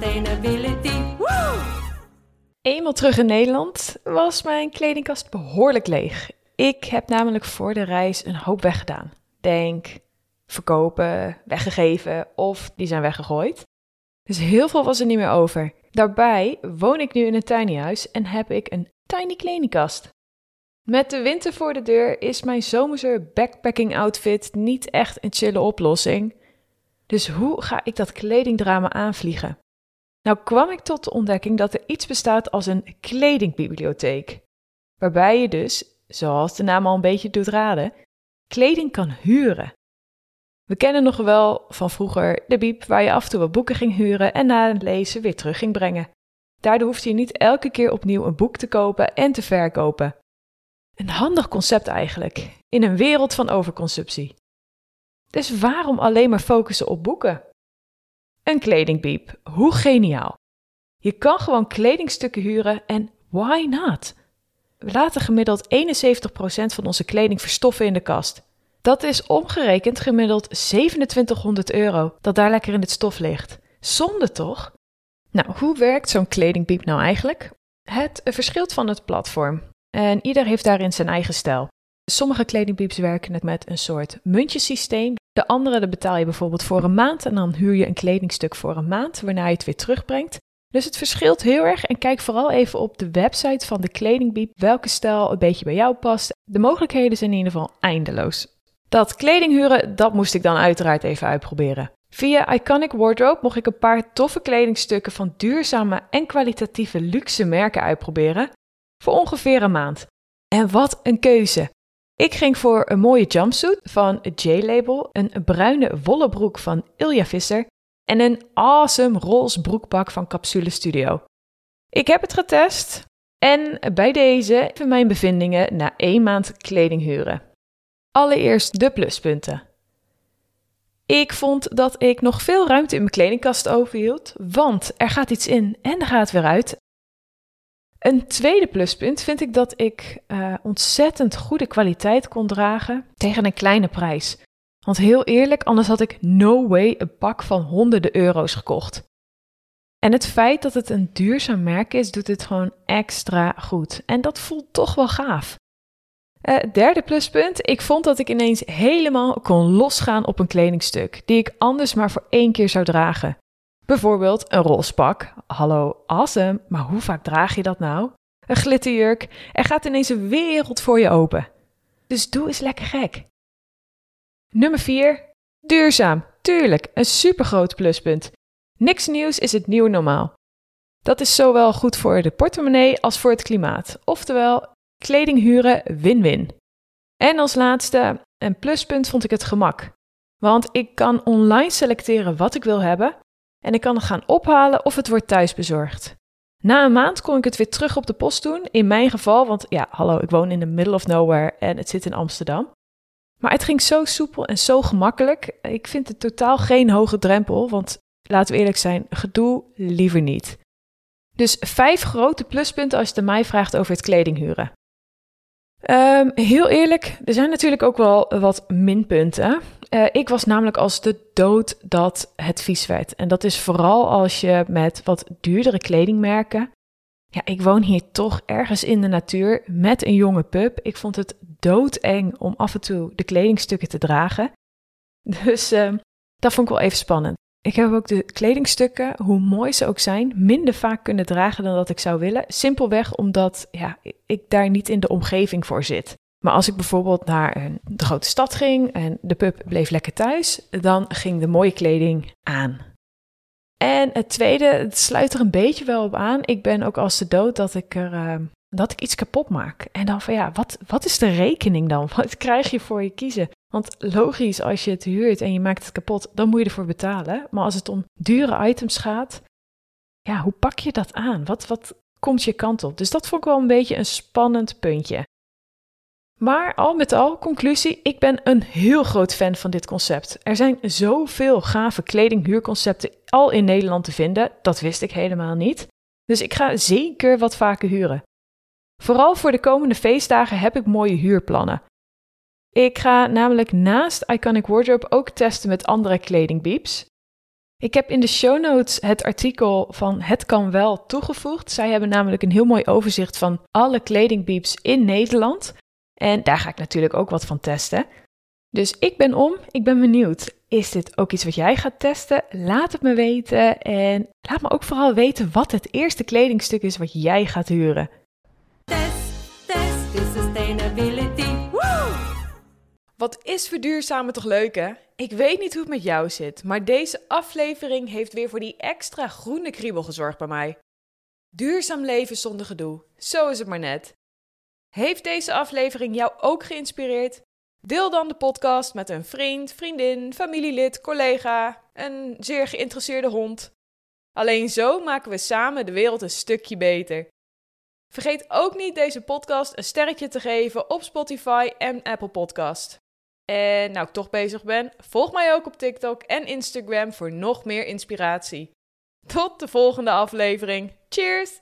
sustainability. Woo! Eenmaal terug in Nederland was mijn kledingkast behoorlijk leeg. Ik heb namelijk voor de reis een hoop weggedaan. Denk, verkopen, weggegeven of die zijn weggegooid. Dus heel veel was er niet meer over. Daarbij woon ik nu in een tiny huis en heb ik een tiny kledingkast. Met de winter voor de deur is mijn zomerse backpacking outfit niet echt een chille oplossing. Dus hoe ga ik dat kledingdrama aanvliegen? Nou kwam ik tot de ontdekking dat er iets bestaat als een kledingbibliotheek. Waarbij je dus, zoals de naam al een beetje doet raden, kleding kan huren. We kennen nog wel van vroeger de biep waar je af en toe wat boeken ging huren en na het lezen weer terug ging brengen. Daardoor hoefde je niet elke keer opnieuw een boek te kopen en te verkopen. Een handig concept eigenlijk, in een wereld van overconsumptie. Dus waarom alleen maar focussen op boeken? Een kledingbiep, hoe geniaal. Je kan gewoon kledingstukken huren en why not? We laten gemiddeld 71% van onze kleding verstoffen in de kast. Dat is omgerekend gemiddeld 2700 euro dat daar lekker in het stof ligt. Zonde toch? Nou, hoe werkt zo'n kledingbiep nou eigenlijk? Het verschilt van het platform. En ieder heeft daarin zijn eigen stijl. Sommige kledingbieps werken het met een soort muntjesysteem. De andere de betaal je bijvoorbeeld voor een maand en dan huur je een kledingstuk voor een maand, waarna je het weer terugbrengt. Dus het verschilt heel erg en kijk vooral even op de website van de kledingbiep welke stijl een beetje bij jou past. De mogelijkheden zijn in ieder geval eindeloos. Dat kledinghuren, dat moest ik dan uiteraard even uitproberen. Via Iconic Wardrobe mocht ik een paar toffe kledingstukken van duurzame en kwalitatieve luxe merken uitproberen voor ongeveer een maand. En wat een keuze! Ik ging voor een mooie jumpsuit van J-Label, een bruine wollen broek van Ilja Visser en een awesome roze broekpak van Capsule Studio. Ik heb het getest en bij deze even mijn bevindingen na één maand kleding huren. Allereerst de pluspunten. Ik vond dat ik nog veel ruimte in mijn kledingkast overhield, want er gaat iets in en er gaat weer uit. Een tweede pluspunt vind ik dat ik uh, ontzettend goede kwaliteit kon dragen tegen een kleine prijs. Want heel eerlijk, anders had ik no way een pak van honderden euro's gekocht. En het feit dat het een duurzaam merk is, doet het gewoon extra goed. En dat voelt toch wel gaaf. Uh, derde pluspunt, ik vond dat ik ineens helemaal kon losgaan op een kledingstuk, die ik anders maar voor één keer zou dragen. Bijvoorbeeld een roze pak. Hallo, awesome, maar hoe vaak draag je dat nou? Een glitterjurk. Er gaat ineens een wereld voor je open. Dus doe eens lekker gek. Nummer 4. Duurzaam. Tuurlijk, een supergroot pluspunt. Niks nieuws is het nieuwe normaal. Dat is zowel goed voor de portemonnee als voor het klimaat. Oftewel, kleding huren win-win. En als laatste, een pluspunt vond ik het gemak. Want ik kan online selecteren wat ik wil hebben en ik kan het gaan ophalen of het wordt thuisbezorgd. Na een maand kon ik het weer terug op de post doen, in mijn geval, want ja, hallo, ik woon in the middle of nowhere en het zit in Amsterdam. Maar het ging zo soepel en zo gemakkelijk. Ik vind het totaal geen hoge drempel, want laten we eerlijk zijn, gedoe liever niet. Dus vijf grote pluspunten als je het mij vraagt over het kledinghuren. Um, heel eerlijk, er zijn natuurlijk ook wel wat minpunten. Uh, ik was namelijk als de dood dat het vies werd. En dat is vooral als je met wat duurdere kledingmerken. Ja, ik woon hier toch ergens in de natuur met een jonge pup. Ik vond het doodeng om af en toe de kledingstukken te dragen. Dus uh, dat vond ik wel even spannend. Ik heb ook de kledingstukken, hoe mooi ze ook zijn, minder vaak kunnen dragen dan dat ik zou willen. Simpelweg omdat ja, ik daar niet in de omgeving voor zit. Maar als ik bijvoorbeeld naar een, de grote stad ging en de pup bleef lekker thuis, dan ging de mooie kleding aan. En het tweede, het sluit er een beetje wel op aan. Ik ben ook als de dood dat ik er. Uh, dat ik iets kapot maak. En dan van ja, wat, wat is de rekening dan? Wat krijg je voor je kiezen? Want logisch, als je het huurt en je maakt het kapot, dan moet je ervoor betalen. Maar als het om dure items gaat, ja, hoe pak je dat aan? Wat, wat komt je kant op? Dus dat vond ik wel een beetje een spannend puntje. Maar al met al, conclusie, ik ben een heel groot fan van dit concept. Er zijn zoveel gave kledinghuurconcepten al in Nederland te vinden, dat wist ik helemaal niet. Dus ik ga zeker wat vaker huren. Vooral voor de komende feestdagen heb ik mooie huurplannen. Ik ga namelijk naast Iconic Wardrobe ook testen met andere kledingbeeps. Ik heb in de show notes het artikel van Het kan wel toegevoegd. Zij hebben namelijk een heel mooi overzicht van alle kledingbeeps in Nederland. En daar ga ik natuurlijk ook wat van testen. Dus ik ben om, ik ben benieuwd. Is dit ook iets wat jij gaat testen? Laat het me weten en laat me ook vooral weten wat het eerste kledingstuk is wat jij gaat huren. Wat is verduurzamen toch leuk hè? Ik weet niet hoe het met jou zit, maar deze aflevering heeft weer voor die extra groene kriebel gezorgd bij mij. Duurzaam leven zonder gedoe, zo is het maar net. Heeft deze aflevering jou ook geïnspireerd? Deel dan de podcast met een vriend, vriendin, familielid, collega, een zeer geïnteresseerde hond. Alleen zo maken we samen de wereld een stukje beter. Vergeet ook niet deze podcast een sterretje te geven op Spotify en Apple Podcast. En nou ik toch bezig ben, volg mij ook op TikTok en Instagram voor nog meer inspiratie. Tot de volgende aflevering. Cheers!